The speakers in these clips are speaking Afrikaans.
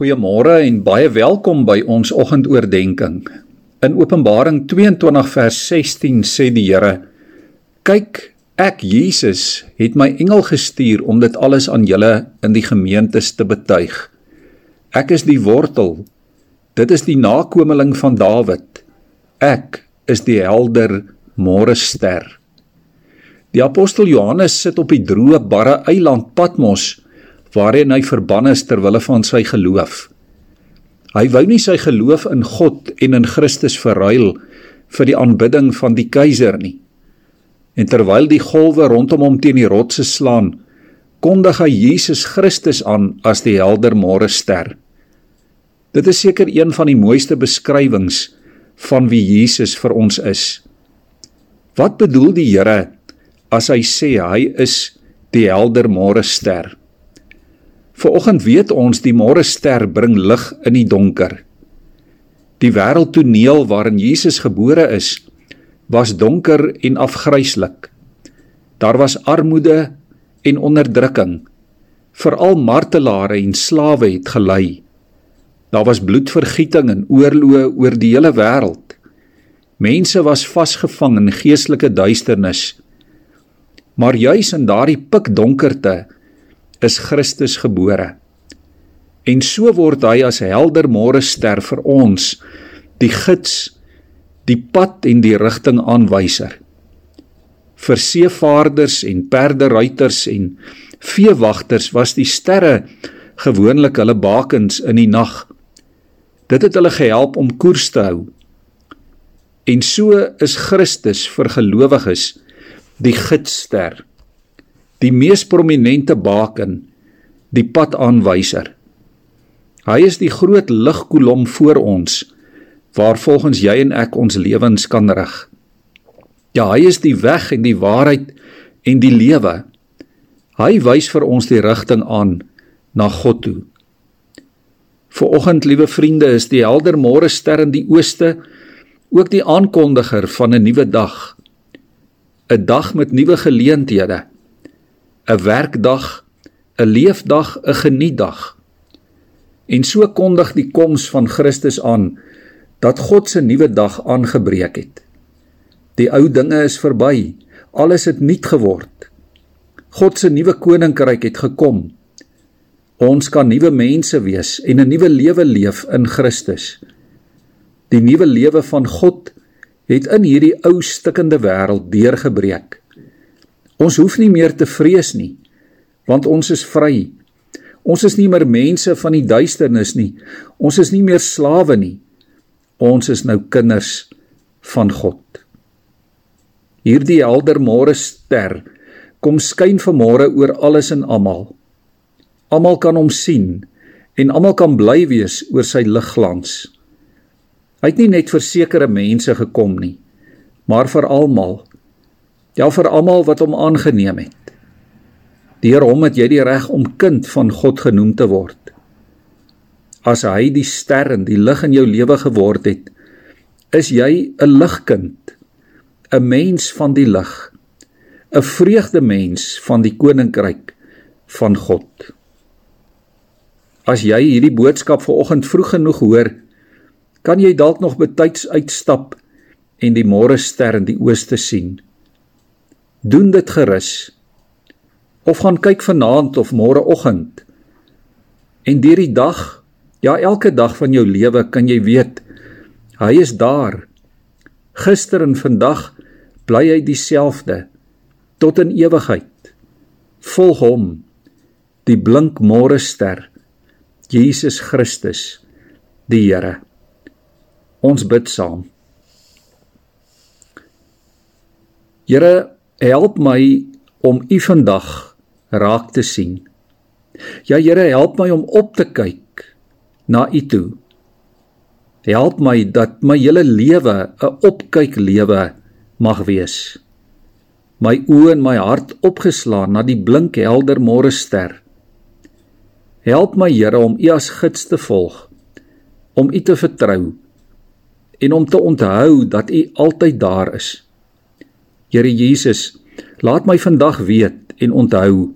Goeiemôre en baie welkom by ons oggendoordenkings. In Openbaring 22 vers 16 sê die Here: "Kyk, ek Jesus het my engel gestuur om dit alles aan julle in die gemeentes te betuig. Ek is die wortel. Dit is die nakomeling van Dawid. Ek is die helder môre ster." Die apostel Johannes sit op die droë barre eiland Patmos waarin hy verbann is ter wille van sy geloof. Hy wou nie sy geloof in God en in Christus verruil vir die aanbidding van die keiser nie. En terwyl die golwe rondom hom teen die rotse slaan, kondig hy Jesus Christus aan as die helder môre ster. Dit is seker een van die mooiste beskrywings van wie Jesus vir ons is. Wat bedoel die Here as hy sê hy is die helder môre ster? Vanoggend weet ons die môre ster bring lig in die donker. Die wêreldtoneel waarin Jesus gebore is, was donker en afgryslik. Daar was armoede en onderdrukking. Veral martelare en slawe het gelei. Daar was bloedvergieting en oorloë oor die hele wêreld. Mense was vasgevang in geestelike duisternis. Maar juis in daardie pikdonkerte is Christus gebore. En so word hy as helder môre ster vir ons, die gids, die pad en die rigtingaanwyser. Vir seevaarders en perderuiters en veewagters was die sterre gewoonlik hulle bakens in die nag. Dit het hulle gehelp om koers te hou. En so is Christus vir gelowiges die gidsster die mees prominente baken, die padaanwyser. Hy is die groot ligkolom voor ons waar volgens jy en ek ons lewens kan rig. Ja, hy is die weg en die waarheid en die lewe. Hy wys vir ons die rigting aan na God toe. Vooroggend, liewe vriende, is die helder môre ster in die ooste ook die aankondiger van 'n nuwe dag. 'n Dag met nuwe geleenthede. 'n werkdag, 'n leefdag, 'n genietdag. En so kondig die koms van Christus aan dat God se nuwe dag aangebreek het. Die ou dinge is verby, alles het nuut geword. God se nuwe koninkryk het gekom. Ons kan nuwe mense wees en 'n nuwe lewe leef in Christus. Die nuwe lewe van God het in hierdie ou stikkende wêreld deurgebreek. Ons hoef nie meer te vrees nie, want ons is vry. Ons is nie meer mense van die duisternis nie. Ons is nie meer slawe nie. Ons is nou kinders van God. Hierdie helder môre ster kom skyn vanmôre oor alles en almal. Almal kan hom sien en almal kan bly wees oor sy ligglans. Hy het nie net vir sekere mense gekom nie, maar vir almal ja vir almal wat hom aangeneem het. Deur hom het jy die reg om kind van God genoem te word. As hy die ster en die lig in jou lewe geword het, is jy 'n ligkind, 'n mens van die lig, 'n vreugdemens van die koninkryk van God. As jy hierdie boodskap vanoggend vroeg genoeg hoor, kan jy dalk nog betyds uitstap en die môre ster in die ooste sien doen dit gerus. Of gaan kyk vanaand of môreoggend. En deur die dag ja elke dag van jou lewe kan jy weet hy is daar. Gister en vandag bly hy dieselfde tot in ewigheid. Volg hom die blink môre ster Jesus Christus die Here. Ons bid saam. Here help my om u vandag raak te sien. Ja Here, help my om op te kyk na u toe. Help my dat my hele lewe 'n opkyk lewe mag wees. My oë en my hart opgeslaan na die blink helder môre ster. Help my Here om u as gids te volg, om u te vertrou en om te onthou dat u altyd daar is. Here Jesus, laat my vandag weet en onthou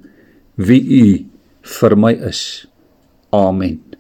wie U vir my is. Amen.